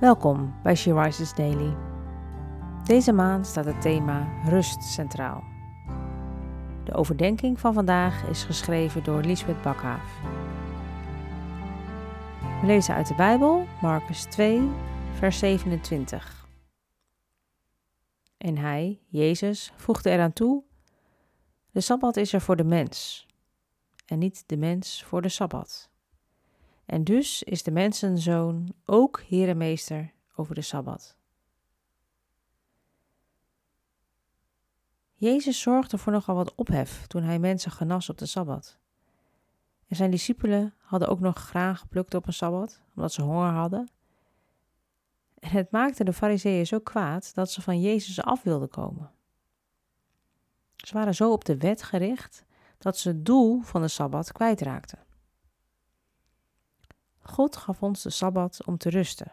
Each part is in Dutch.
Welkom bij She Rises Daily. Deze maand staat het thema rust centraal. De overdenking van vandaag is geschreven door Lisbeth Bakhaaf. We lezen uit de Bijbel, Marcus 2, vers 27. En hij, Jezus, voegde eraan toe: De sabbat is er voor de mens, en niet de mens voor de sabbat. En dus is de mensenzoon ook herenmeester over de Sabbat. Jezus zorgde voor nogal wat ophef toen hij mensen genas op de Sabbat. En zijn discipelen hadden ook nog graan geplukt op een Sabbat, omdat ze honger hadden. En het maakte de fariseeën zo kwaad dat ze van Jezus af wilden komen. Ze waren zo op de wet gericht dat ze het doel van de Sabbat kwijtraakten. God gaf ons de Sabbat om te rusten,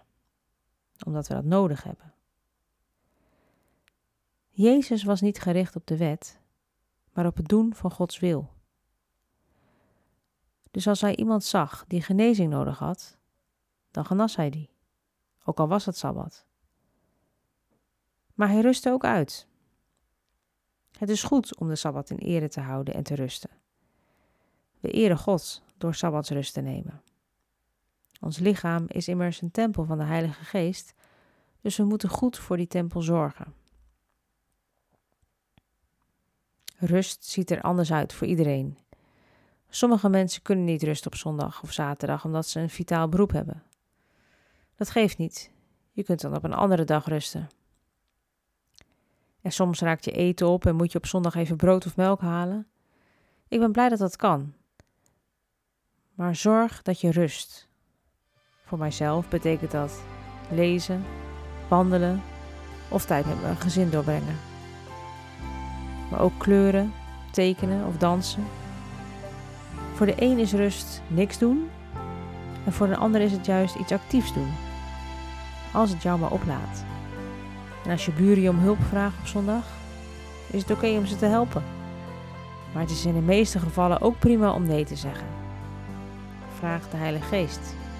omdat we dat nodig hebben. Jezus was niet gericht op de wet, maar op het doen van Gods wil. Dus als hij iemand zag die genezing nodig had, dan genas hij die, ook al was het Sabbat. Maar hij rustte ook uit. Het is goed om de Sabbat in ere te houden en te rusten. We eren God door Sabbatsrust te nemen. Ons lichaam is immers een tempel van de Heilige Geest, dus we moeten goed voor die tempel zorgen. Rust ziet er anders uit voor iedereen. Sommige mensen kunnen niet rusten op zondag of zaterdag omdat ze een vitaal beroep hebben. Dat geeft niet. Je kunt dan op een andere dag rusten. En soms raakt je eten op en moet je op zondag even brood of melk halen. Ik ben blij dat dat kan. Maar zorg dat je rust. Voor mijzelf betekent dat lezen, wandelen of tijd met mijn gezin doorbrengen. Maar ook kleuren, tekenen of dansen. Voor de een is rust niks doen en voor de ander is het juist iets actiefs doen. Als het jou maar oplaat. En als je buren je om hulp vragen op zondag, is het oké om ze te helpen. Maar het is in de meeste gevallen ook prima om nee te zeggen. Vraag de Heilige Geest